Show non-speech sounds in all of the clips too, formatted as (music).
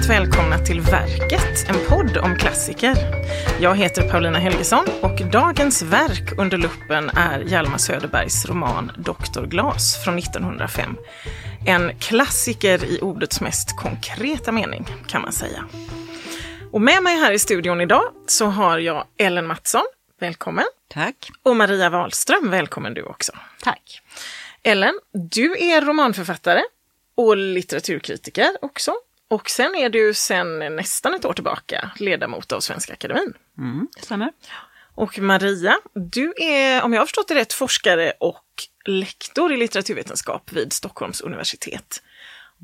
varmt välkomna till Verket, en podd om klassiker. Jag heter Paulina Helgesson och dagens verk under luppen är Hjalmar Söderbergs roman Doktor Glas från 1905. En klassiker i ordets mest konkreta mening, kan man säga. Och med mig här i studion idag så har jag Ellen Mattsson, välkommen. Tack. Och Maria Wahlström, välkommen du också. Tack. Ellen, du är romanförfattare och litteraturkritiker också. Och sen är du sen nästan ett år tillbaka ledamot av Svenska Akademin. Mm, stämmer. Och Maria, du är, om jag har förstått det rätt, forskare och lektor i litteraturvetenskap vid Stockholms universitet.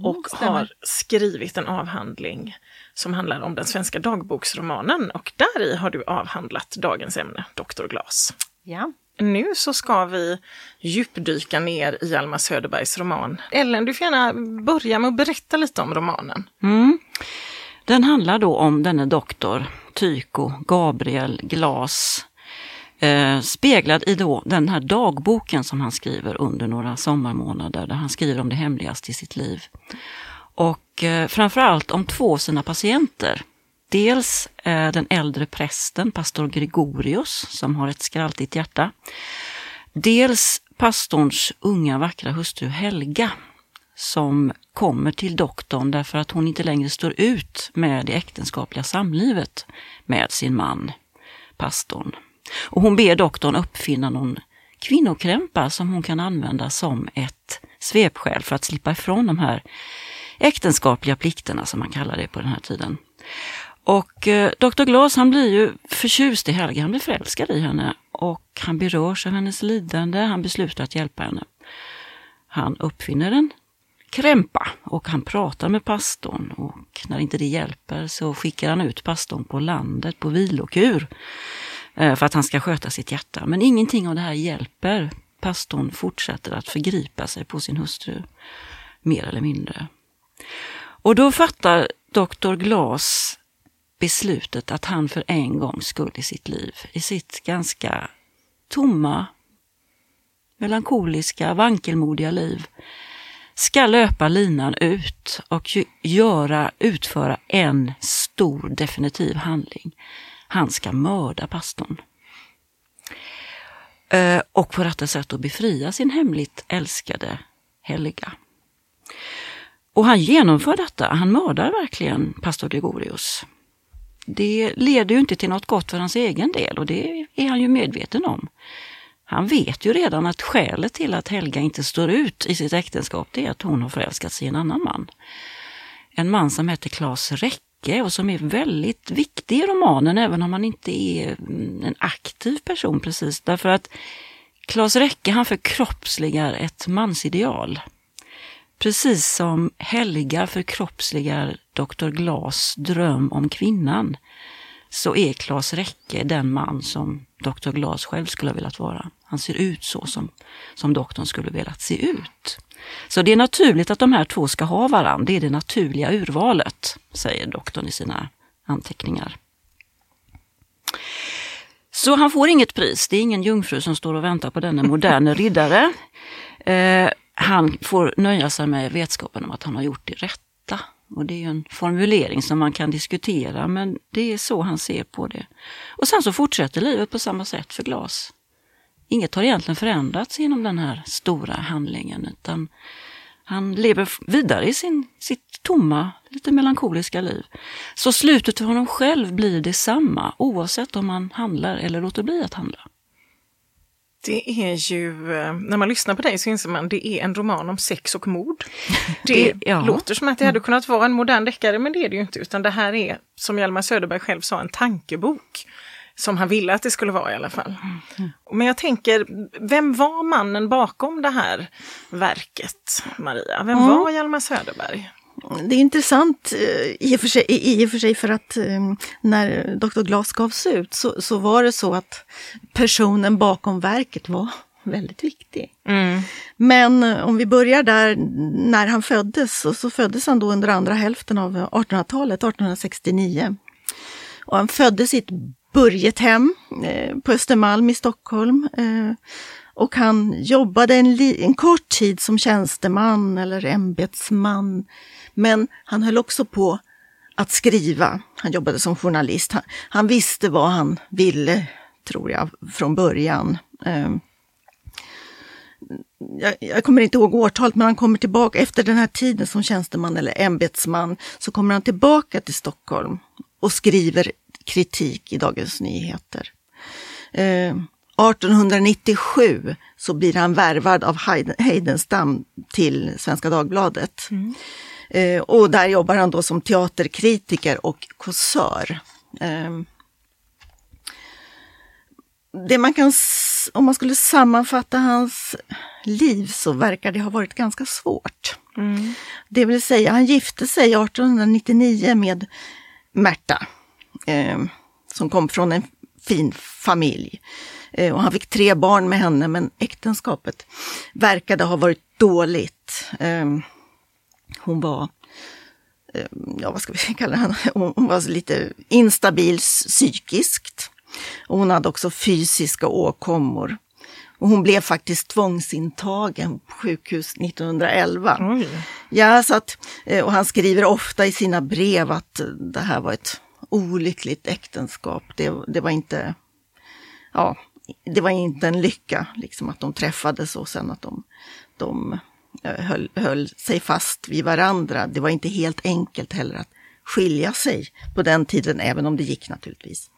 Och stämmer. har skrivit en avhandling som handlar om den svenska dagboksromanen och där i har du avhandlat dagens ämne, Doktor Glas. Ja. Nu så ska vi djupdyka ner i Hjalmar Söderbergs roman. Ellen, du får gärna börja med att berätta lite om romanen. Mm. Den handlar då om denne doktor Tycho Gabriel Glas. Eh, speglad i då den här dagboken som han skriver under några sommarmånader där han skriver om det hemligaste i sitt liv. Och eh, framförallt om två av sina patienter. Dels eh, den äldre prästen, pastor Gregorius, som har ett skraltigt hjärta. Dels pastorns unga vackra hustru Helga, som kommer till doktorn därför att hon inte längre står ut med det äktenskapliga samlivet med sin man, pastorn. Och hon ber doktorn uppfinna någon kvinnokrämpa som hon kan använda som ett svepskäl för att slippa ifrån de här äktenskapliga plikterna som man kallar det på den här tiden. Och eh, Dr. Glas han blir ju förtjust i Helga, han blir förälskad i henne och han berörs av hennes lidande, han beslutar att hjälpa henne. Han uppfinner en krämpa och han pratar med pastorn och när inte det hjälper så skickar han ut pastorn på landet på vilokur eh, för att han ska sköta sitt hjärta. Men ingenting av det här hjälper. Pastorn fortsätter att förgripa sig på sin hustru, mer eller mindre. Och då fattar doktor Glas beslutet att han för en gångs skull i sitt liv, i sitt ganska tomma, melankoliska, vankelmodiga liv, ska löpa linan ut och göra, utföra en stor definitiv handling. Han ska mörda pastorn. Eh, och på detta sätt att befria sin hemligt älskade Helga. Och han genomför detta, han mördar verkligen pastor Gregorius. Det leder ju inte till något gott för hans egen del och det är han ju medveten om. Han vet ju redan att skälet till att Helga inte står ut i sitt äktenskap det är att hon har förälskat sig i en annan man. En man som heter Claes Räcke och som är väldigt viktig i romanen även om han inte är mm, en aktiv person precis. Därför att Claes Räcke han förkroppsligar ett mansideal. Precis som Helga förkroppsligar Dr. Glas dröm om kvinnan så är Claes Räcke den man som Dr. Glas själv skulle ha velat vara. Han ser ut så som, som doktorn skulle velat se ut. Så det är naturligt att de här två ska ha varandra, Det är det naturliga urvalet, säger doktorn i sina anteckningar. Så han får inget pris. Det är ingen jungfru som står och väntar på denne moderne riddare. Eh, han får nöja sig med vetskapen om att han har gjort det rätta. Och det är ju en formulering som man kan diskutera, men det är så han ser på det. Och sen så fortsätter livet på samma sätt för Glas. Inget har egentligen förändrats genom den här stora handlingen, utan han lever vidare i sin, sitt tomma, lite melankoliska liv. Så slutet för honom själv blir detsamma, oavsett om han handlar eller låter bli att handla. Det är ju, eh, när man lyssnar på dig så inser man det är en roman om sex och mord. (laughs) Det, Det- ja. låter som att det hade kunnat vara en modern deckare, men det är det ju inte, utan det här är, som Hjalmar Söderberg själv sa, en tankebok. Som han ville att det skulle vara i alla fall. Men jag tänker, vem var mannen bakom det här verket, Maria? Vem Ja. var Hjalmar Söderberg? Det är intressant eh, i och för sig, i och för, sig för att eh, när Dr. Glas gavs ut så, så var det så att personen bakom verket var (laughs) väldigt viktig. Men eh, om vi börjar där när han föddes, så, så föddes han då under andra hälften av 1800-talet, 1869. Och han föddes i ett burgethem eh, på Östermalm i Stockholm. Eh, och han jobbade en, en kort tid som tjänsteman eller ämbetsman. Men han höll också på att skriva. Han jobbade som journalist. Han, han visste vad han ville, tror jag, från början. Ehm, jag, jag, kommer inte ihåg årtalet, men han kommer tillbaka efter den här tiden som tjänsteman eller ämbetsman, så kommer han tillbaka till Stockholm och skriver kritik i Dagens Nyheter. Eh, 1897 så blir han värvad av Heidenstam till Svenska Dagbladet. Mm. Eh, och där jobbar han då som teaterkritiker och kåsör. Eh, det man kan, om man skulle sammanfatta hans liv så verkar det ha varit ganska svårt. Mm. Det vill säga, han gifte sig 1899 med Märta, eh, som kom från en fin familj. Eh, och han fick tre barn med henne, men äktenskapet verkade ha varit dåligt. Eh, hon var, eh, ja vad ska vi (laughs) kalla henne, hon var lite instabil psykiskt. Och hon hade också fysiska åkommor. Och hon blev faktiskt tvångsintagen på sjukhus 1911. Oj. Ja, så att, eh, och han skriver ofta i sina brev att det här var ett olyckligt äktenskap. Det, det var inte, ja, det var inte en lycka liksom att de träffades och sen att de, de eh, Eh, höll, höll sig fast vid varandra. Det var inte helt enkelt heller att skilja sig på den tiden, även om det gick naturligtvis.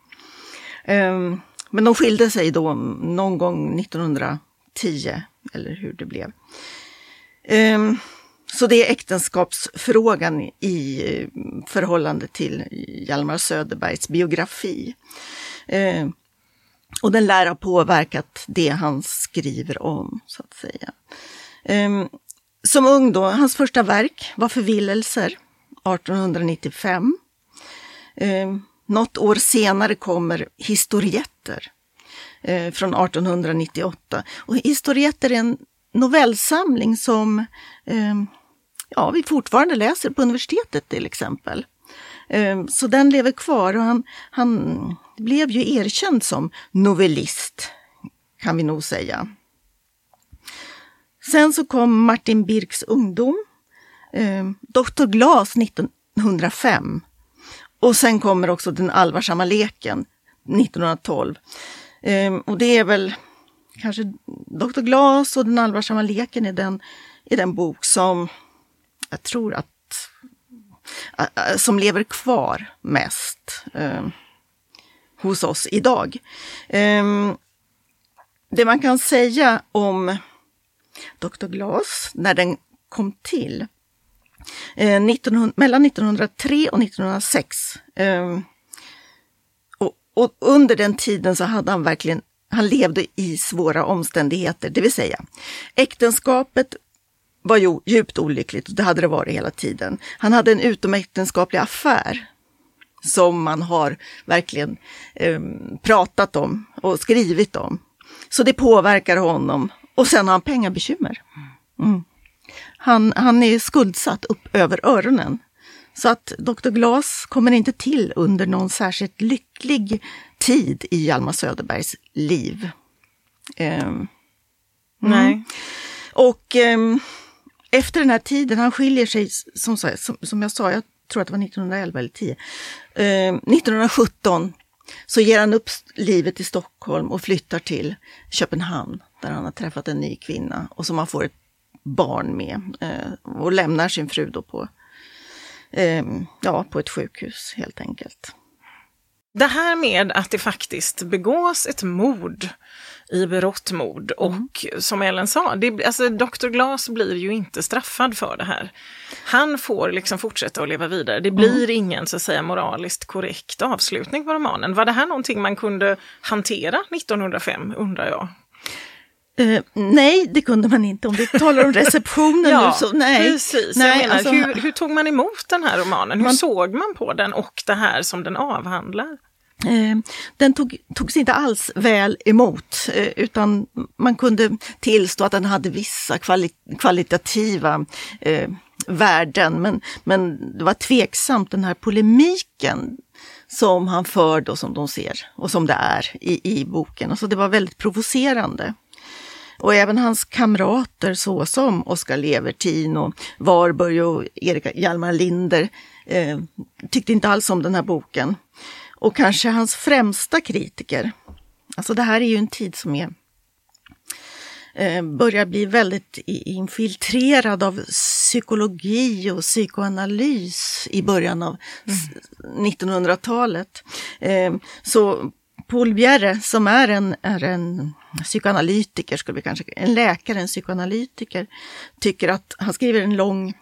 Ehm, men de skilde sig då någon gång 1910, eller hur det blev. Ehm, så det är äktenskapsfrågan i eh, förhållande till Hjalmar Söderbergs biografi. Ehm, och den lär ha påverkat det han skriver om, så att säga. Som ung då, hans första verk var Förvillelser 1895. Eh, något år senare kommer Historietter eh, från 1898. Och Historietter är en novellsamling som eh, ja, vi fortfarande läser på universitetet till exempel. Eh, så den lever kvar och han, han blev ju erkänd som novellist, kan vi nog säga. Sen så kom Martin Birks ungdom, eh, Dr. Glas 1905 och sen kommer också Den allvarsamma leken 1912. Eh, och det är väl kanske Dr. Glas och Den allvarsamma leken är den, är den bok som jag tror att som lever kvar mest eh, hos oss idag. Eh, det man kan säga om Dr. Glas när den kom till eh, 1900, mellan 1903 och 1906. Eh, och, och, under den tiden så hade han verkligen, han levde i svåra omständigheter, det vill säga äktenskapet var ju djupt olyckligt och det hade det varit hela tiden. Han hade en utomäktenskaplig affär som man har verkligen eh, pratat om och skrivit om. Så det påverkar honom. Och sen har han pengabekymmer. Mm. Han, han är skuldsatt upp över öronen. Så att Dr. Glas kommer inte till under någon särskilt lycklig tid i Hjalmar Söderbergs liv. Um, Nej. Och um, efter den här tiden, han skiljer sig, som, som, som, jag sa, jag tror att det var 1911 eller 10, um, 1917 så ger han upp livet i Stockholm och flyttar till Köpenhamn där han har träffat en ny kvinna och som han får ett barn med eh, och lämnar sin fru då på, eh, ja, på ett sjukhus helt enkelt. Det här med att det faktiskt begås ett mord i berått mord och mm. som Ellen sa, det, alltså Dr. Glas blir ju inte straffad för det här. Han får liksom fortsätta att leva vidare. Det blir mm. ingen så att säga moraliskt korrekt avslutning på romanen. Var det här någonting man kunde hantera 1905 undrar jag? Uh, nej, det kunde man inte. Om du talar om receptionen (laughs) ja, nu så nej. Precis, nej, jag menar, alltså, hur, hur, tog man emot den här romanen? Hur man, såg man på den och det här som den avhandlar? Uh, den tog, togs inte alls väl emot, uh, utan man kunde tillstå att den hade vissa kvali kvalitativa värden, men, men det var tveksamt den här polemiken som han förde och som de ser och som det är i, i boken. Alltså det var väldigt provocerande. Och även hans kamrater såsom Oskar Levertin och Warburg och Erik Hjalmar Linder eh, tyckte inte alls om den här boken. Och kanske hans främsta kritiker. Alltså det här är ju en tid som är eh, börjar bli väldigt infiltrerad av psykologi och psykoanalys i början av mm. 1900-talet. Eh, så Paul Bjerre som är en, är en psykoanalytiker, skulle vi kanske, en läkare, en psykoanalytiker, tycker att han skriver en lång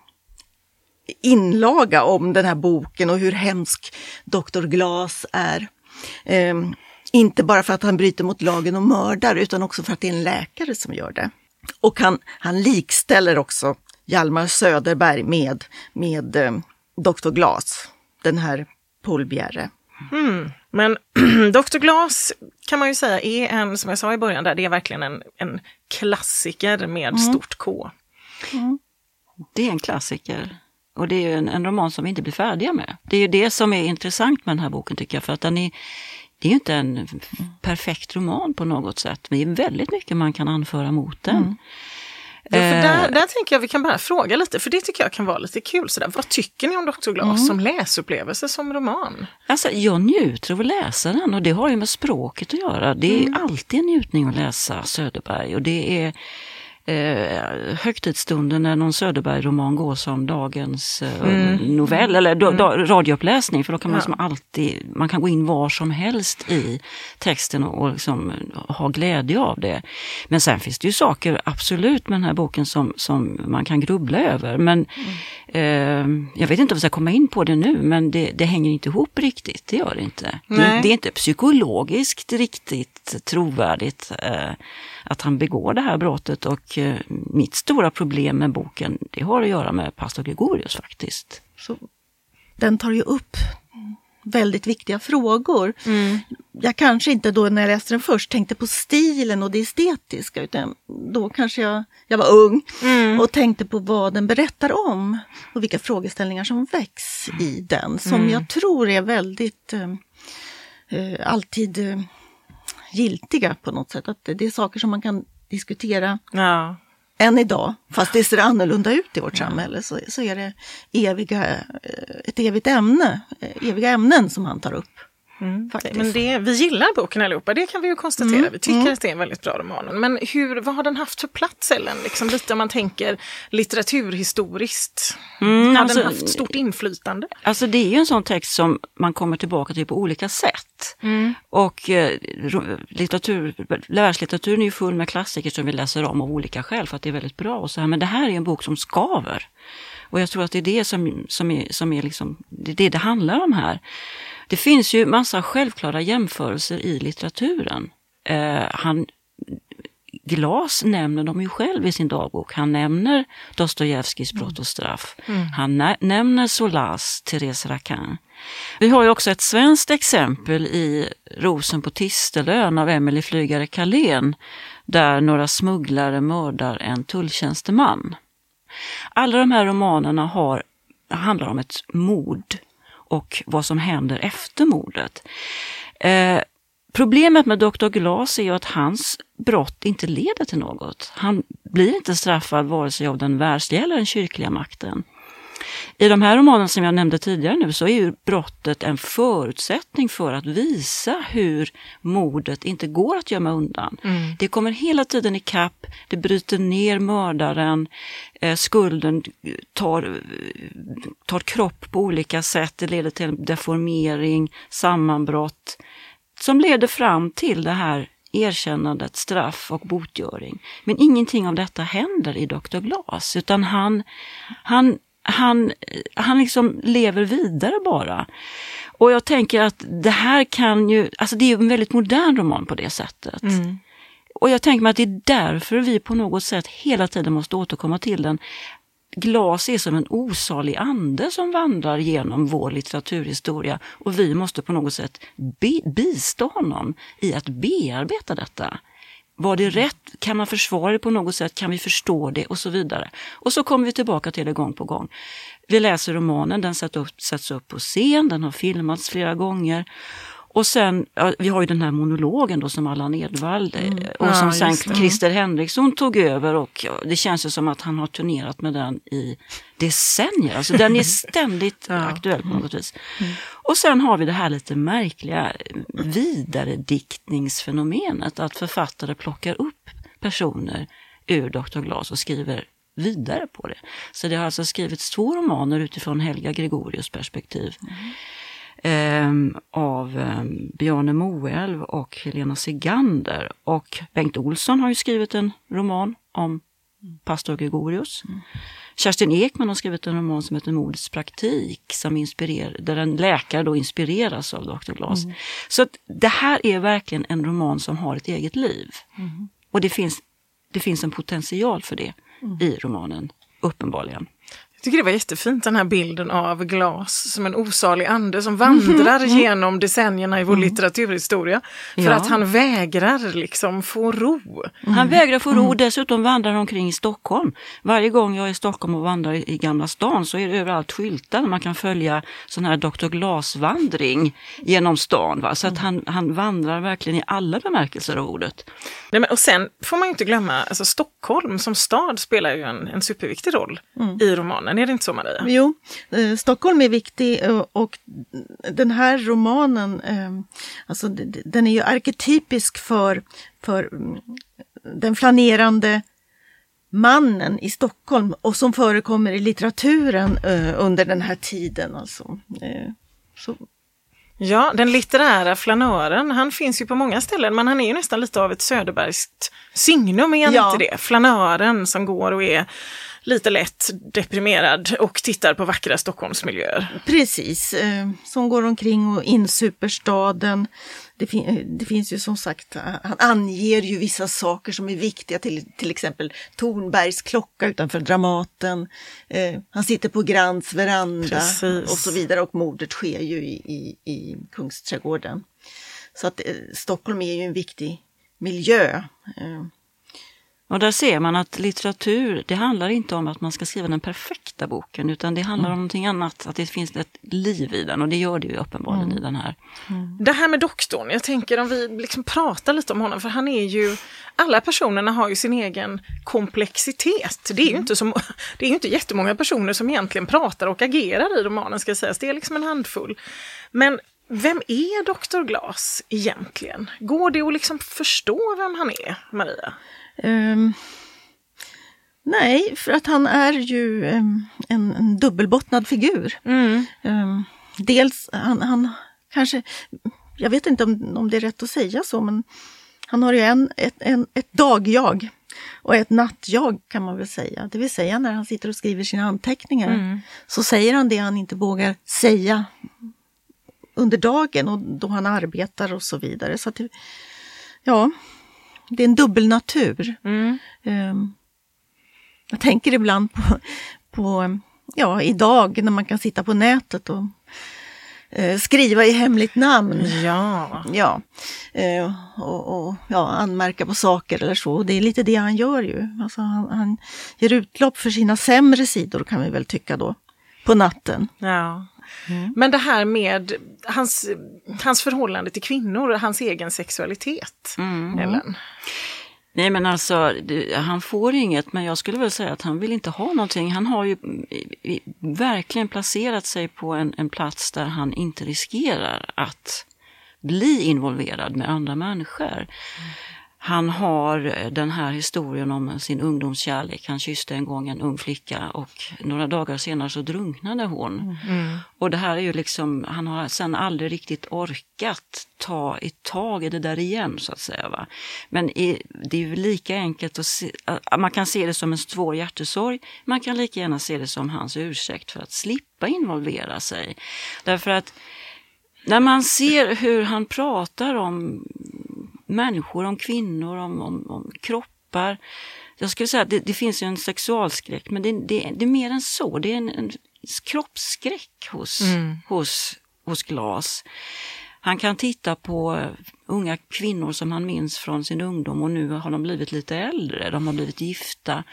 inlaga om den här boken och hur hemsk Dr. Glas är. Eh, inte bara för att han bryter mot lagen och mördar utan också för att det är en läkare som gör det. Och han, han likställer också Hjalmar Söderberg med, med eh, Dr. Glas, den här Paul Bjerre. Mm. Men (clears throat) Dr. Glas kan man ju säga är en, som jag sa i början, där, det är verkligen en, en klassiker med mm. stort K. Mm. Det är en klassiker. Och det är en, en, roman som vi inte blir färdiga med. Det är ju det som är intressant med den här boken tycker jag, för att den är, det är inte en perfekt roman på något sätt. Det är väldigt mycket man kan anföra mot den. Mm. Ja, för där, eh. där tänker jag vi kan bara fråga lite, för det tycker jag kan vara lite kul. Sådär. Vad tycker ni om Dr. Glas mm. som läsupplevelse, som roman? Alltså, jag njuter av att läsa den och det har ju med språket att göra. Det är mm. alltid en njutning att läsa Söderberg och det är eh, högtidsstunden när någon Söderberg-roman går som dagens eh, mm. novell eller do, do, mm. radiouppläsning för då kan man ja. liksom alltid, man kan gå in var som helst i texten och, och liksom ha glädje av det. Men sen finns det ju saker absolut med den här boken som, som man kan grubbla över. Men mm. eh, jag vet inte om vi ska komma in på det nu men det, det hänger inte ihop riktigt, det gör det inte. Det, det, är inte psykologiskt riktigt trovärdigt. Eh, att han begår det här brottet och eh, mitt stora problem med boken det har att göra med pastor Gregorius faktiskt. Så, den tar ju upp väldigt viktiga frågor. Mm. Jag kanske inte då när jag läste den först tänkte på stilen och det estetiska utan då kanske jag, jag var ung mm. och tänkte på vad den berättar om och vilka frågeställningar som väcks i den som mm. jag tror är väldigt eh, eh alltid eh, giltiga på något sätt. Att det är saker som man kan diskutera ja. än idag. Fast det ser annorlunda ut i vårt ja. samhälle så, så är det eviga, eh, ett evigt ämne, eh, eviga ämnen som han tar upp. Mm. Men det, vi gillar boken allihopa, det kan vi ju konstatera. Mm. Vi tycker mm. att det är en väldigt bra roman. Men hur, vad har den haft för plats Ellen? Liksom lite om man tänker litteraturhistoriskt. Mm, har alltså, den haft stort inflytande? Alltså det är ju en sån text som man kommer tillbaka till på olika sätt. Mm. Och eh, litteratur, världslitteraturen är ju full med klassiker som vi läser om av olika skäl för att det är väldigt bra. Och så här. Men det här är en bok som skaver. Och jag tror att det är det som, som, är, som är liksom, det, är det det handlar om här. Det finns ju massa självklara jämförelser i litteraturen. Eh, han, Glas nämner dem ju själv i sin dagbok. Han nämner Dostojevskijs Brott och straff. Mm. Han nämner Solas, Therese Raquin. Vi har ju också ett svenskt exempel i Rosen på Tistelön av Emelie Flygare Carlén där några smugglare mördar en tulltjänsteman. Alla de här romanerna har, handlar om ett mord och vad som händer efter mordet. Eh, problemet med Dr. Glas är ju att hans brott inte leder till något. Han blir inte straffad vare sig av den världsliga eller den kyrkliga makten. I de här romanerna som jag nämnde tidigare nu så är ju brottet en förutsättning för att visa hur mordet inte går att gömma undan. Mm. Det kommer hela tiden i kapp, det bryter ner mördaren, eh, skulden tar, tar kropp på olika sätt, det leder till deformering, sammanbrott som leder fram till det här erkännandet, straff och botgöring. Men ingenting av detta händer i Dr. Glas, utan han, han han, han liksom lever vidare bara. Och jag tänker att det här kan ju, alltså det är en väldigt modern roman på det sättet. Mm. Och jag tänker mig att det är därför vi på något sätt hela tiden måste återkomma till den. Glas är som en osalig ande som vandrar genom vår litteraturhistoria och vi måste på något sätt be, bistå honom i att bearbeta detta. Var det rätt? Kan man försvara det på något sätt? Kan vi förstå det? Och så vidare. Och så kommer vi tillbaka till det gång på gång. Vi läser romanen, den sätts upp, sätts upp på scen, den har filmats flera gånger. och sen, ja, vi har ju den här monologen då som Allan Edwall mm. och som Ja, sen. Christer Henriksson tog över och ja, det känns ju som att han har turnerat med den i decennier. Alltså den är (laughs) ständigt aktuell på något vis. Och sen har vi det här lite märkliga vidarediktningsfenomenet att författare plockar upp personer ur Dr. Glas och skriver vidare på det. Så det har alltså skrivits två romaner utifrån Helga Gregorius perspektiv. Ehm, av um, Bjarne Moelv och Helena Segander. Och Bengt Olsson har ju skrivit en roman om pastor Gregorius. Mm. Kerstin Ekman har skrivit en roman som heter Modets praktik, som inspirerar, där en läkare då inspireras av Dr. Glas. Så att det här är verkligen en roman som har ett eget liv. Och det finns, det finns en potential för det i romanen, uppenbarligen. Tycker det var jättefint den här bilden av glas som en osalig ande som vandrar genom decennierna i vår litteraturhistoria. För Ja. att han vägrar liksom få ro. Han vägrar få ro och dessutom vandrar han omkring i Stockholm. Varje gång jag är i Stockholm och vandrar i, i Gamla stan så är det överallt skyltar där man kan följa sån här Dr. Glas-vandring genom stan. Va? Så att han, han vandrar verkligen i alla bemärkelser av ordet. Nej, men, och sen får man ju inte glömma, alltså Stockholm som stad spelar ju en, en superviktig roll i romanen. Är det inte så Maria? Jo, eh, Stockholm är viktig eh, och den här romanen, eh, alltså den är ju arketypisk för, för mm, den flanerande mannen i Stockholm och som förekommer i litteraturen eh, under den här tiden. Alltså. Eh, så, Ja, den litterära flanören, han finns ju på många ställen men han är ju nästan lite av ett Söderbergskt signum, är han Ja. inte det? Flanören som går och är lite lätt deprimerad och tittar på vackra Stockholmsmiljöer. Precis, eh, som går omkring och insuper staden. Det, fin- eh, det finns ju som sagt, eh, han anger ju vissa saker som är viktiga, till, till exempel Tornbergs klocka utanför Dramaten. Eh, han sitter på Grands veranda Precis. och så vidare och mordet sker ju i, i, i Kungsträdgården. Så att eh, Stockholm är ju en viktig miljö. Eh, Och där ser man att litteratur, det handlar inte om att man ska skriva den perfekta boken utan det handlar om någonting annat, att det finns ett liv i den och det gör det ju uppenbarligen i den här. Det här med doktorn, jag tänker om vi liksom pratar lite om honom, för han är ju, alla personerna har ju sin egen komplexitet. Det är ju inte, som, det är ju inte jättemånga personer som egentligen pratar och agerar i romanen ska sägas, det är liksom en handfull. Men vem är Dr. Glas egentligen? Går det att liksom förstå vem han är, Maria? Ehm, nej, för att han är ju ehm, en, en dubbelbottnad figur. Ehm, dels, han, han kanske, jag vet inte om, om det är rätt att säga så, men han har ju en, ett, en, ett dagjag och ett nattjag kan man väl säga. Det vill säga när han sitter och skriver sina anteckningar så säger han det han inte vågar säga under dagen och då han arbetar och så vidare. Så att det, ja, det är en dubbelnatur. Ehm, jag tänker ibland på, på, ja, idag när man kan sitta på nätet och eh, skriva i hemligt namn. Ja. Ja, eh, och, och ja, anmärka på saker eller så. Och det är lite det han gör ju. Alltså han, han ger utlopp för sina sämre sidor kan vi väl tycka då, på natten. ja. Men det här med hans, hans förhållande till kvinnor, hans egen sexualitet, Ellen. Nej men alltså, det, han får inget, men jag skulle väl säga att han vill inte ha någonting. Han har ju verkligen placerat sig på en, en plats där han inte riskerar att bli involverad med andra människor. Han har eh, den här historien om sin ungdomskärlek. Han kysste en gång en ung flicka och några dagar senare så drunknade hon. Och det här är ju liksom, han har sen aldrig riktigt orkat ta i tag i det där igen så att säga. Va? Men i, det är ju lika enkelt att se, att man kan se det som en svår hjärtesorg. Man kan lika gärna se det som hans ursäkt för att slippa involvera sig. Därför att när man ser hur han pratar om människor, om kvinnor, om, om, om kroppar. Jag skulle säga att det, det finns ju en sexualskräck, men det, det, det är mer än så. Det är en, en kroppsskräck hos, hos, hos Glas. Han kan titta på unga kvinnor som han minns från sin ungdom och nu har de blivit lite äldre, de har blivit gifta.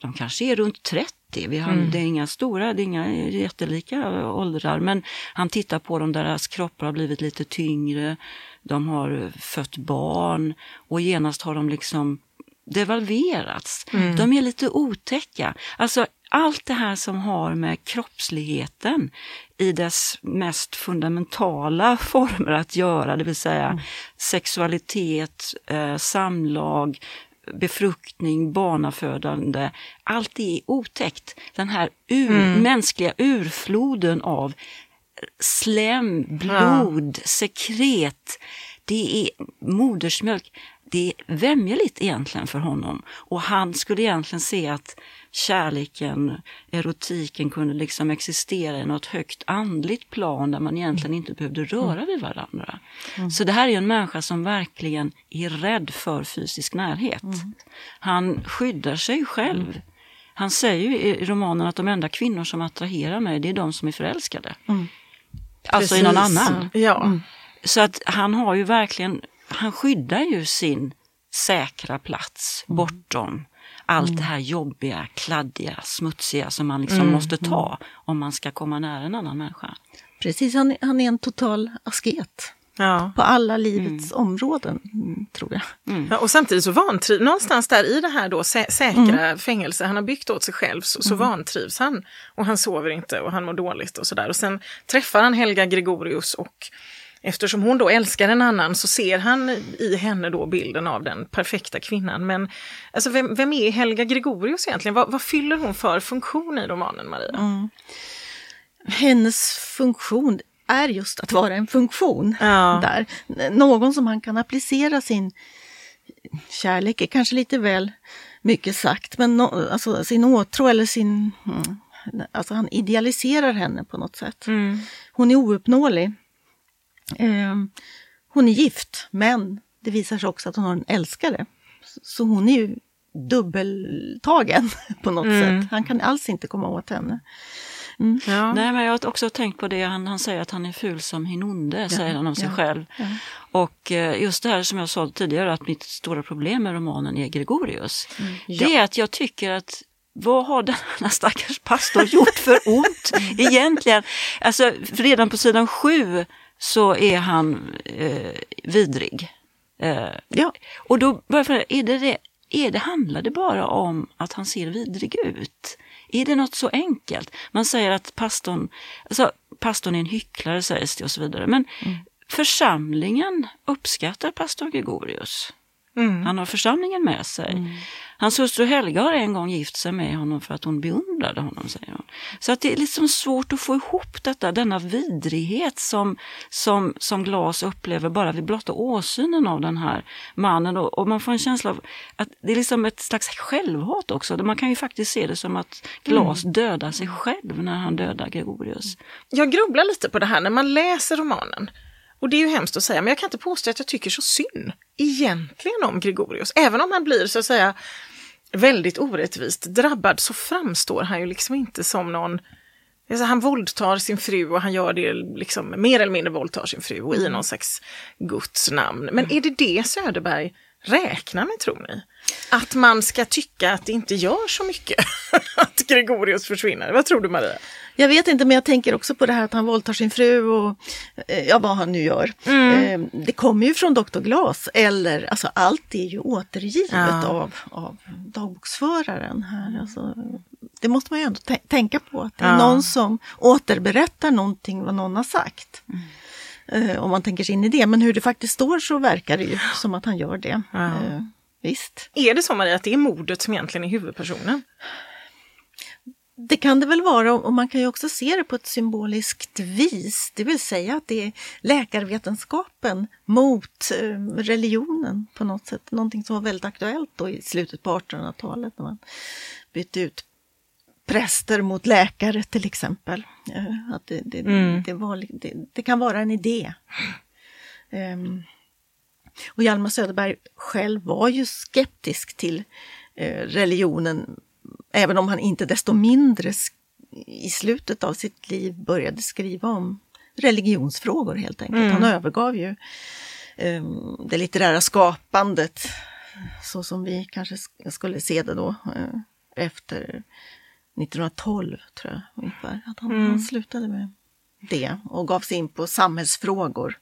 de kanske är runt 30. Vi har, mm. Det är inga stora, det är inga jättelika åldrar, men han tittar på dem, deras kroppar har blivit lite tyngre, de har fött barn och genast har de liksom devalverats. Mm. De är lite otäcka. Alltså allt det här som har med kroppsligheten i dess mest fundamentala (laughs) former att göra, det vill säga mm. sexualitet, eh, samlag, befruktning, barnafödande. Allt är otäckt. Den här ur, mm. mänskliga urfloden av slem, blod, ja. sekret, det är modersmjölk. Det är vämjeligt egentligen för honom och han skulle egentligen se att kärleken, erotiken kunde liksom existera i något högt andligt plan där man egentligen inte behövde röra vid varandra. Mm. Så det här är en människa som verkligen är rädd för fysisk närhet. Mm. Han skyddar sig själv. Mm. Han säger i romanen att de enda kvinnor som attraherar mig, det är de som är förälskade. Mm. Alltså i någon annan. Ja. Mm. Så att han har ju verkligen, han skyddar ju sin säkra plats mm. bortom allt mm. det här jobbiga, kladdiga, smutsiga som man liksom mm. måste ta mm. om man ska komma nära en annan människa. Precis, han, han är en total asket. Ja. På alla livets mm. områden, tror jag. Mm. Ja, och samtidigt så vantrivs, någonstans där i det här då sä säkra mm. fängelse han har byggt åt sig själv, så, så mm. vantrivs han. Och han sover inte och han mår dåligt och sådär. Och sen träffar han Helga Gregorius och Eftersom hon då älskar en annan så ser han i henne då bilden av den perfekta kvinnan. Men alltså, vem, vem är Helga Gregorius egentligen? Vad, vad, fyller hon för funktion i romanen, Maria? Mm. Hennes funktion är just att vara en funktion. Ja. där. Någon som han kan applicera sin kärlek, är kanske lite väl mycket sagt, men no, alltså sin åtrå eller sin... Mm, alltså han idealiserar henne på något sätt. Mm. Hon är ouppnåelig. Eh, hon är gift, men det visar sig också att hon har en älskare. Så hon är ju dubbeltagen (laughs) på något mm. sätt. Han kan alls inte komma åt henne. Mm. Ja. Nej, men jag har också tänkt på det, han, han säger att han är ful som hinonde, ja. säger han om sig ja. själv. Ja. Och eh, just det här som jag sa tidigare, att mitt stora problem med romanen är Gregorius. Mm. Det är att jag tycker att vad har denna stackars pastor gjort för ont egentligen? Alltså redan på sidan sju så är han eh, vidrig. Eh, ja. Och då börjar jag är det, det, är det, handlar det bara om att han ser vidrig ut? Är det något så enkelt? Man säger att pastorn, alltså, pastorn är en hycklare sägs det och så vidare. Men mm. församlingen uppskattar pastor Gregorius. Mm. Han har församlingen med sig. Mm. Hans hustru Helga har en gång gift sig med honom för att hon beundrade honom, säger hon. Så att det är liksom svårt att få ihop detta, denna vidrighet som, som, som Glas upplever bara vid blotta åsynen av den här mannen. Och, och, man får en känsla av att det är liksom ett slags självhat också. Man kan ju faktiskt se det som att Glas mm. dödar sig själv när han dödar Gregorius. Jag grubblar lite på det här när man läser romanen. Och det är ju hemskt att säga, men jag kan inte påstå att jag tycker så synd egentligen om Gregorius. Även om han blir så att säga väldigt orättvist drabbad så framstår han ju liksom inte som någon Alltså han våldtar sin fru och han gör det liksom mer eller mindre våldtar sin fru och i mm. någon slags Guds namn. Men är det det Söderberg räknar med tror ni? Att man ska tycka att det inte gör så mycket (laughs) att Gregorius försvinner. Vad tror du Maria? Jag vet inte, men jag tänker också på det här att han våldtar sin fru och eh, ja, vad han nu gör. Mm. Eh, det kommer ju från Dr. Glas, eller alltså allt är ju återgivet ja. av, av dagboksföraren här. Alltså, det måste man ju ändå tänka på, att det är ja. någon som återberättar någonting vad någon har sagt. Mm. Eh, om man tänker sig in i det, men hur det faktiskt står så verkar det ju som att han gör det. Ja. Eh, visst. Är det så Maria, att det är mordet som egentligen är huvudpersonen? Det kan det väl vara och man kan ju också se det på ett symboliskt vis, det vill säga att det är läkarvetenskapen mot eh, religionen på något sätt. Någonting som var väldigt aktuellt då i slutet på 1800-talet när man bytte ut präster mot läkare till exempel. Eh, att det, det, mm. det, var, det, kan vara en idé. Um, och Hjalmar Söderberg själv var ju skeptisk till eh, religionen Även om han inte desto mindre i slutet av sitt liv började skriva om religionsfrågor helt enkelt. Mm. Han övergav ju um, det litterära skapandet så som vi kanske skulle se det då. Uh, efter 1912 tror jag ungefär. Att han, mm. han slutade med det och gav sig in på samhällsfrågor.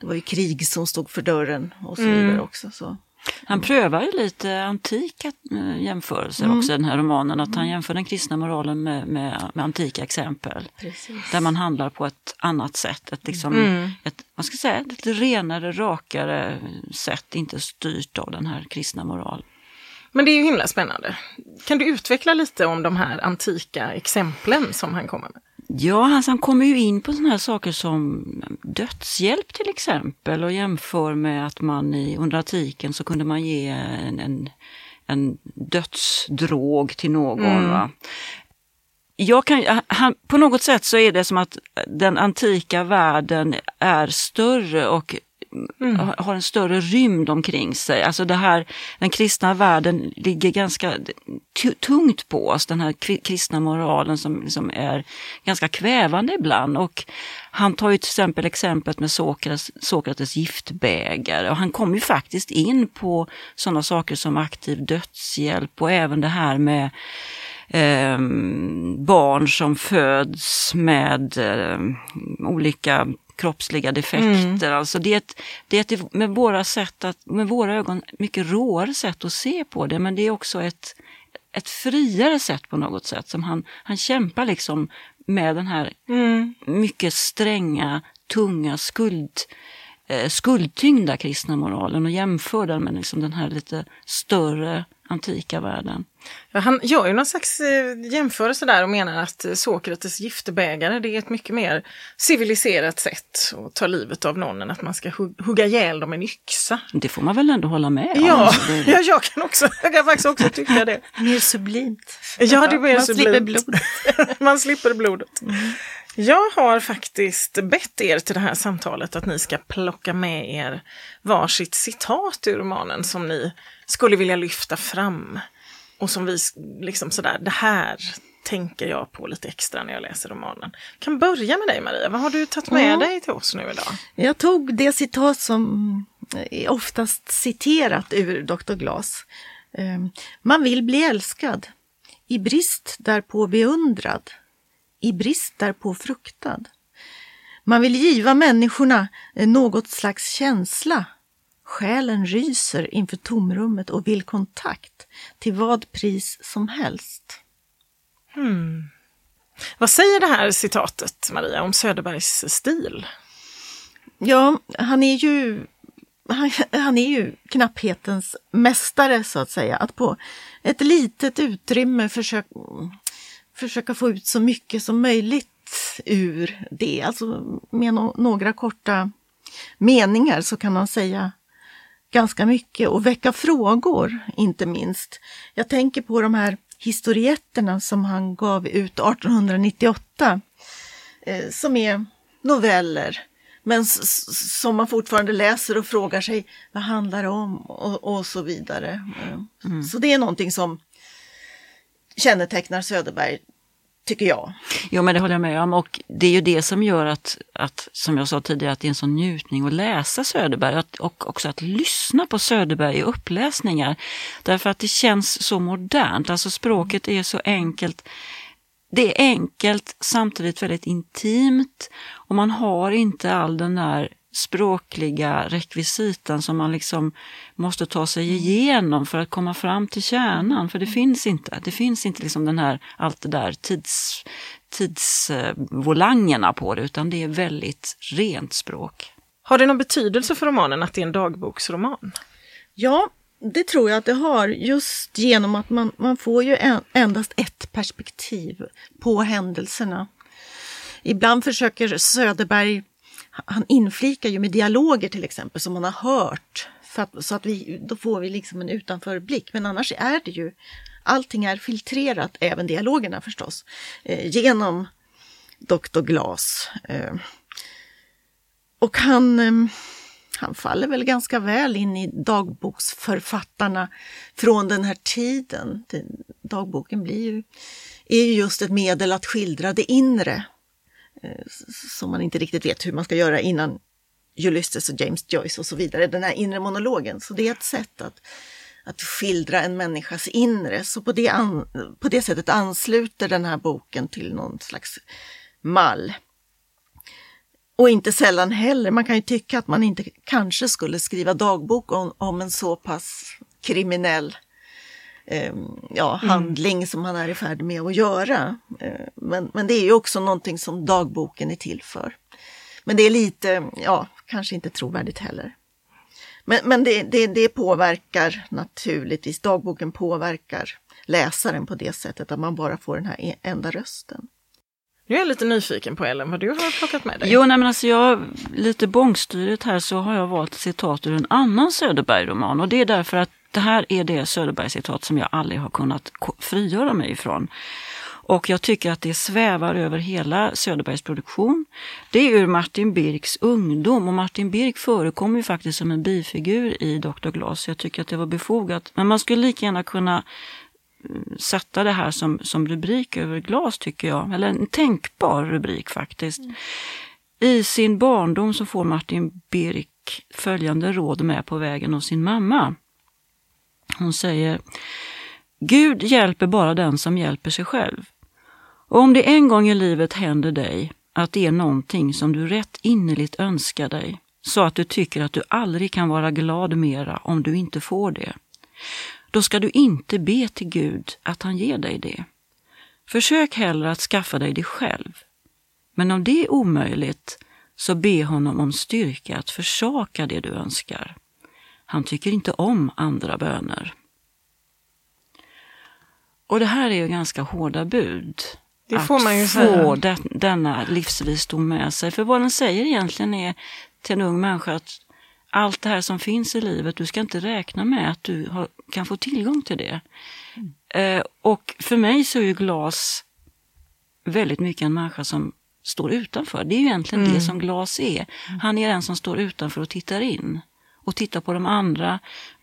Det var ju krig som stod för dörren och så vidare mm. också. Så. Han prövar ju lite antika eh, jämförelser mm. också i den här romanen. Att han mm. jämför den kristna moralen med, med, med antika exempel. Precis. Där man handlar på ett annat sätt. Ett, liksom, mm. ett, vad ska jag säga, ett renare, rakare sätt. Inte styrt av den här kristna moralen. Men det är ju himla spännande. Kan du utveckla lite om de här antika exemplen som han kommer med? Ja, alltså han kommer ju in på sådana här saker som dödshjälp till exempel och jämför med att man i, under antiken så kunde man ge en, en, en dödsdrog till någon. Mm. Jag kan, han, på något sätt så är det som att den antika världen är större och mm. har en större rymd omkring sig. Alltså det här, den kristna världen ligger ganska tungt på oss, den här kristna moralen som liksom är ganska kvävande ibland. Och han tar ju till exempel exemplet med Sokrates, Sokrates giftbägare och han kommer ju faktiskt in på sådana saker som aktiv dödshjälp och även det här med eh, barn som föds med eh, olika kroppsliga defekter. Mm. Alltså det är, ett, det är ett, med, våra sätt att, med våra ögon mycket råare sätt att se på det men det är också ett, ett friare sätt på något sätt. som Han, han kämpar liksom med den här mm. mycket stränga, tunga skuld, eh, skuldtyngda kristna moralen och jämför den med liksom den här lite större antika världen. Ja, han gör ju någon slags eh, jämförelse där och menar att eh, Sokrates giftebägare det är ett mycket mer civiliserat sätt att ta livet av någon än att man ska hugga ihjäl dem med en yxa. Det får man väl ändå hålla med om? Ja, ja jag, kan också, jag kan faktiskt också tycka det. mer sublimt. Ja, det är mer man sublimt. Slipper blodet. (laughs) man slipper blodet. Mm. Jag har faktiskt bett er till det här samtalet att ni ska plocka med er varsitt citat ur romanen som ni skulle vilja lyfta fram. Och som vi liksom sådär, det här tänker jag på lite extra när jag läser romanen. Jag kan börja med dig Maria, vad har du tagit med mm. dig till oss nu idag? Jag tog det citat som är oftast citerat ur Dr. Glas. Ehm, man vill bli älskad, i brist därpå beundrad, i brist därpå fruktad. Man vill giva människorna eh, något slags känsla. Själen ryser inför tomrummet och vill kontakt till vad pris som helst. Hmm. Vad säger det här citatet, Maria, om Söderbergs stil? Ja, han är ju han, han, är ju knapphetens mästare så att säga. Att på ett litet utrymme försöka, försöka få ut så mycket som möjligt ur det. Alltså med no några korta meningar så kan han säga ganska mycket och väcka frågor, inte minst. Jag tänker på de här historietterna som han gav ut 1898, eh, som är noveller, men som man fortfarande läser och frågar sig vad handlar det om och, och så vidare. Mm. Så det är någonting som kännetecknar Söderberg tycker jag. Jo men det håller jag med om och det är ju det som gör att, att som jag sa tidigare, att det är en sån njutning att läsa Söderberg och också att lyssna på Söderberg i uppläsningar. Därför att det känns så modernt, alltså språket är så enkelt. Det är enkelt samtidigt väldigt intimt och man har inte all den där språkliga rekvisitan som man liksom måste ta sig igenom för att komma fram till kärnan. För det finns inte. Det finns inte liksom den här, allt det där tids, tidsvolangerna på det, utan det är väldigt rent språk. Har det någon betydelse för romanen att det är en dagboksroman? Ja, det tror jag att det har, just genom att man, man får ju en, endast ett perspektiv på händelserna. Ibland försöker Söderberg han inflikar ju med dialoger till exempel som man har hört. Att, så att vi, då får vi liksom en utanförblick. Men annars är det ju, allting är filtrerat, även dialogerna förstås, eh, genom Dr. Glas. Eh, och han, eh, han faller väl ganska väl in i dagboksförfattarna från den här tiden. Dagboken blir ju, är ju just ett medel att skildra det inre Eh, som man inte riktigt vet hur man ska göra innan Ulysses och James Joyce och så vidare, den här inre monologen. Så det är ett sätt att, att skildra en människas inre. Så på det, an, på det sättet ansluter den här boken till någon slags mall. Och inte sällan heller, man kan ju tycka att man inte kanske skulle skriva dagbok om, om en så pass kriminell eh, ja, mm. handling som man är i färd med att göra. Eh, men, men det är ju också någonting som dagboken är till för. Men det är lite, ja, kanske inte trovärdigt heller. Men, men det, det, det påverkar naturligtvis, dagboken påverkar läsaren på det sättet att man bara får den här e-, enda rösten. Nu är jag lite nyfiken på Ellen, vad du har plockat med dig. Jo, nej, men alltså jag, lite bångstyret här så har jag valt citat ur en annan Söderberg-roman och det är därför att det här är det Söderberg-citat som jag aldrig har kunnat frigöra mig ifrån. Och jag tycker att det svävar över hela Söderbergs produktion. Det är ur Martin Birks ungdom och Martin Birk förekommer ju faktiskt som en bifigur i Dr. Glas. Jag tycker att det var befogat. Men man skulle lika gärna kunna mm, sätta det här som, som rubrik över Glas tycker jag. Eller en tänkbar rubrik faktiskt. Mm. I sin barndom så får Martin Birk följande råd med på vägen av sin mamma. Hon säger Gud hjälper bara den som hjälper sig själv. Och om det en gång i livet händer dig att det är någonting som du rätt innerligt önskar dig, så att du tycker att du aldrig kan vara glad mera om du inte får det, då ska du inte be till Gud att han ger dig det. Försök hellre att skaffa dig det själv. Men om det är omöjligt, så be honom om styrka att försaka det du önskar. Han tycker inte om andra böner. Och det här är ju ganska hårda bud. Det får man ju att få den, denna livsvisdom med sig. För vad den säger egentligen är till en ung människa att allt det här som finns i livet, du ska inte räkna med att du har, kan få tillgång till det. Mm. Eh, och för mig så är ju glas väldigt mycket en människa som står utanför. Det är ju egentligen mm. det som glas är. Han är den som står utanför och tittar in. Och tittar på de andra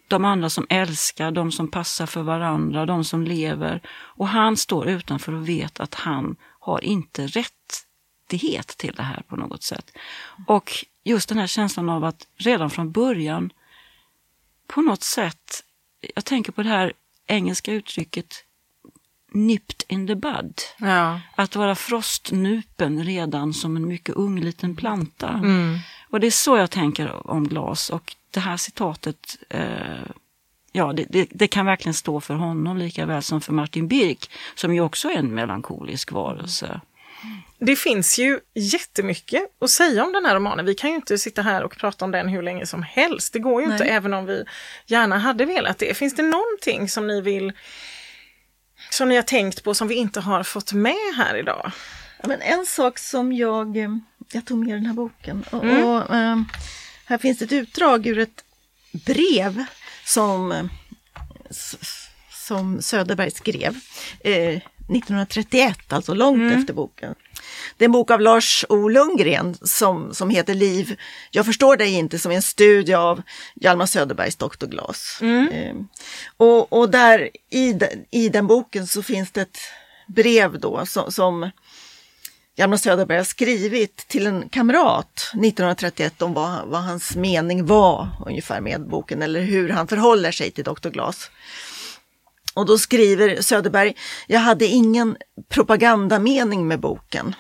de andra som älskar, de som passar för varandra, de som lever. Och han står utanför och vet att han har inte rättighet till det här på något sätt. Och just den här känslan av att redan från början på något sätt, jag tänker på det här engelska uttrycket nipped in the bud. Ja. Att vara frostnupen redan som en mycket ung liten planta. Mm. Och det är så jag tänker om glas och det här citatet, eh, ja det, det, det, kan verkligen stå för honom lika väl som för Martin Birk, som ju också är en melankolisk varelse. Det finns ju jättemycket att säga om den här romanen. Vi kan ju inte sitta här och prata om den hur länge som helst. Det går ju Nej. inte, även om vi gärna hade velat det. Finns det någonting som ni vill som ni har tänkt på som vi inte har fått med här idag? Men en sak som jag, eh, jag tog med den här boken och, mm. och äh, här finns ett utdrag ur ett brev som, som Söderberg skrev eh, 1931, alltså långt mm. efter boken. Det är en bok av Lars O Lundgren som, som heter Liv, jag förstår dig inte, som är en studie av Hjalmar Söderbergs Dr. Glas. Mm. Eh, och, och där i, i den boken så finns det ett brev då som, som Hjalmar Söderberg har skrivit till en kamrat 1931 om vad, vad, hans mening var ungefär med boken eller hur han förhåller sig till Dr. Glas. Och då skriver Söderberg, jag hade ingen propagandamening med boken.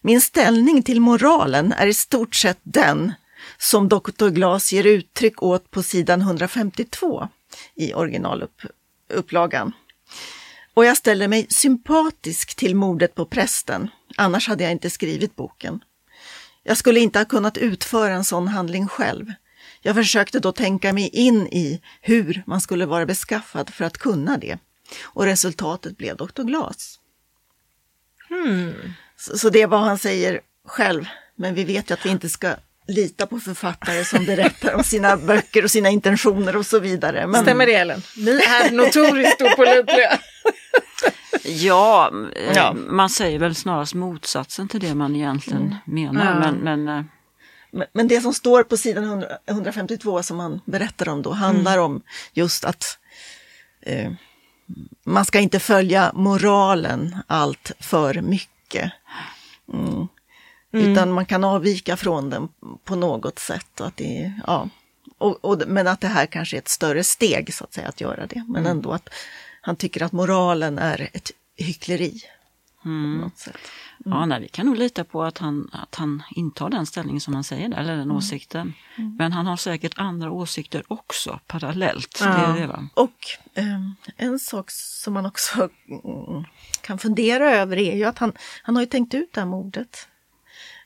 Min ställning till moralen är i stort sett den som Dr. Glas ger uttryck åt på sidan 152 i originalupplagan. Och jag ställer mig sympatisk till mordet på prästen Annars hade jag inte skrivit boken. Jag skulle inte ha kunnat utföra en sån handling själv. Jag försökte då tänka mig in i hur man skulle vara beskaffad för att kunna det. Och resultatet blev Dr. Glas. Hmm. Så, så det är vad han säger själv. Men vi vet ju att vi inte ska lita på författare som berättar om sina (laughs) böcker och sina intentioner och så vidare. Men... Stämmer det Ellen? Ni är notoriskt opålitliga. (laughs) Ja, eh, ja, man säger väl snarast motsatsen till det man egentligen mm. menar. Ja. Men, men, eh, men, det som står på sidan 100, 152 som man berättar om då handlar mm. om just att eh, man ska inte följa moralen allt för mycket. Mm. Mm. Utan man kan avvika från den på något sätt. Att det, ja, och, och, men att det här kanske är ett större steg så att säga att göra det. Men ändå att han tycker att moralen är ett hyckleri. Mm. Sätt. Ja, nej, vi kan nog lita på att han, att han intar den ställningen som han säger, eller den åsikten. Men han har säkert andra åsikter också parallellt. Det är det, va? Och eh, en sak som man också mm, kan fundera över är ju att han, han har ju tänkt ut det här mordet.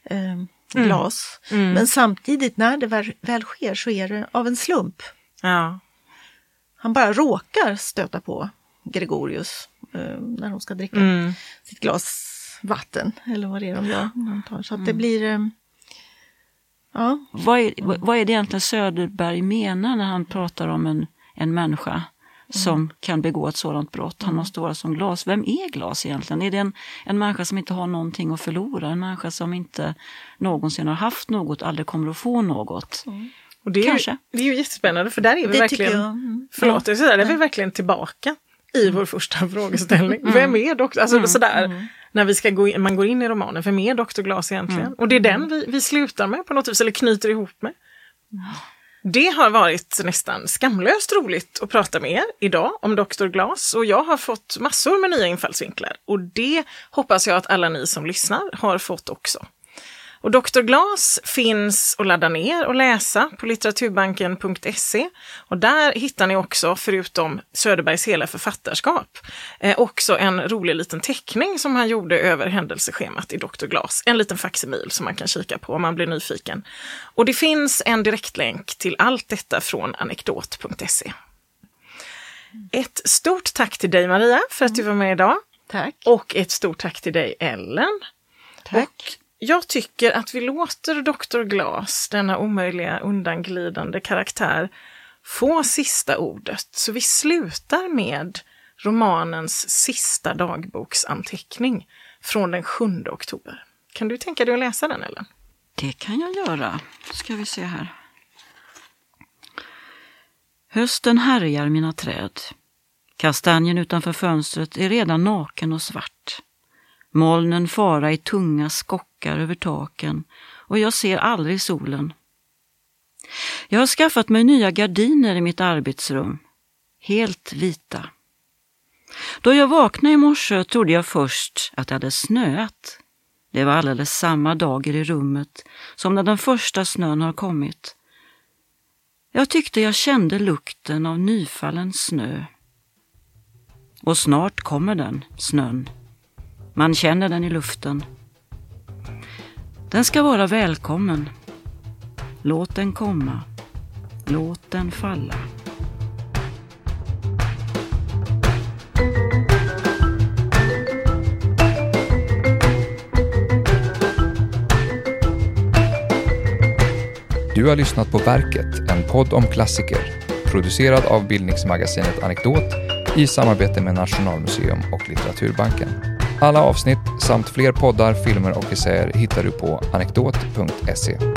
Eh, glas. Men samtidigt när det väl, väl sker så är det av en slump. Ja. Han bara råkar stöta på Gregorius eh, när de ska dricka Mm. sitt glas vatten. Eller vad det är de gör. de tar. Så att det blir... Eh, ja, Vad är, vad- är det egentligen Söderberg menar när han pratar om en, en människa som kan begå ett sådant brott? Han måste vara som glas. Vem är glas egentligen? Är det en, en människa som inte har någonting att förlora? En människa som inte någonsin har haft något, aldrig kommer att få något? Och det är, ju, Kanske. det är ju jättespännande för där är vi det tycker verkligen, jag. Mm. förlåt, jag säger, där är vi verkligen tillbaka i vår första (laughs) frågeställning. Vem är doktor, alltså sådär, när vi ska gå in, man går in i romanen, vem är doktor Glas egentligen? Och det är den vi, vi slutar med på något vis, eller knyter ihop med. Det har varit nästan skamlöst roligt att prata med er idag om Dr. Glas och jag har fått massor med nya infallsvinklar och det hoppas jag att alla ni som lyssnar har fått också. Och Dr. Glas finns att ladda ner och läsa på litteraturbanken.se. Och där hittar ni också, förutom Söderbergs hela författarskap, eh, också en rolig liten teckning som han gjorde över händelseschemat i Dr. Glas. En liten facsimil som man kan kika på om man blir nyfiken. Och det finns en direktlänk till allt detta från anekdot.se. Ett stort tack till dig Maria för att du var med idag. Tack. Och ett stort tack till dig Ellen. Tack. Och jag tycker att vi låter Dr. Glas, denna omöjliga undanglidande karaktär, få sista ordet. Så vi slutar med romanens sista dagboksanteckning från den 7 oktober. Kan du tänka dig att läsa den Ellen? Det kan jag göra. Ska vi se här. Hösten härjar mina träd. Kastanjen utanför fönstret är redan naken och svart. Molnen fara i tunga skockar över taken och jag ser aldrig solen. Jag har skaffat mig nya gardiner i mitt arbetsrum. Helt vita. Då jag vaknade i morse trodde jag först att det hade snöat. Det var alldeles samma dager i rummet som när den första snön har kommit. Jag tyckte jag kände lukten av nyfallen snö. Och snart kommer den, snön. Man känner den i luften. Den ska vara välkommen. Låt den komma. Låt den falla. Du har lyssnat på Verket, en podd om klassiker. Producerad av bildningsmagasinet Anekdot i samarbete med Nationalmuseum och Litteraturbanken. Alla avsnitt samt fler poddar, filmer och essäer hittar du på anekdot.se.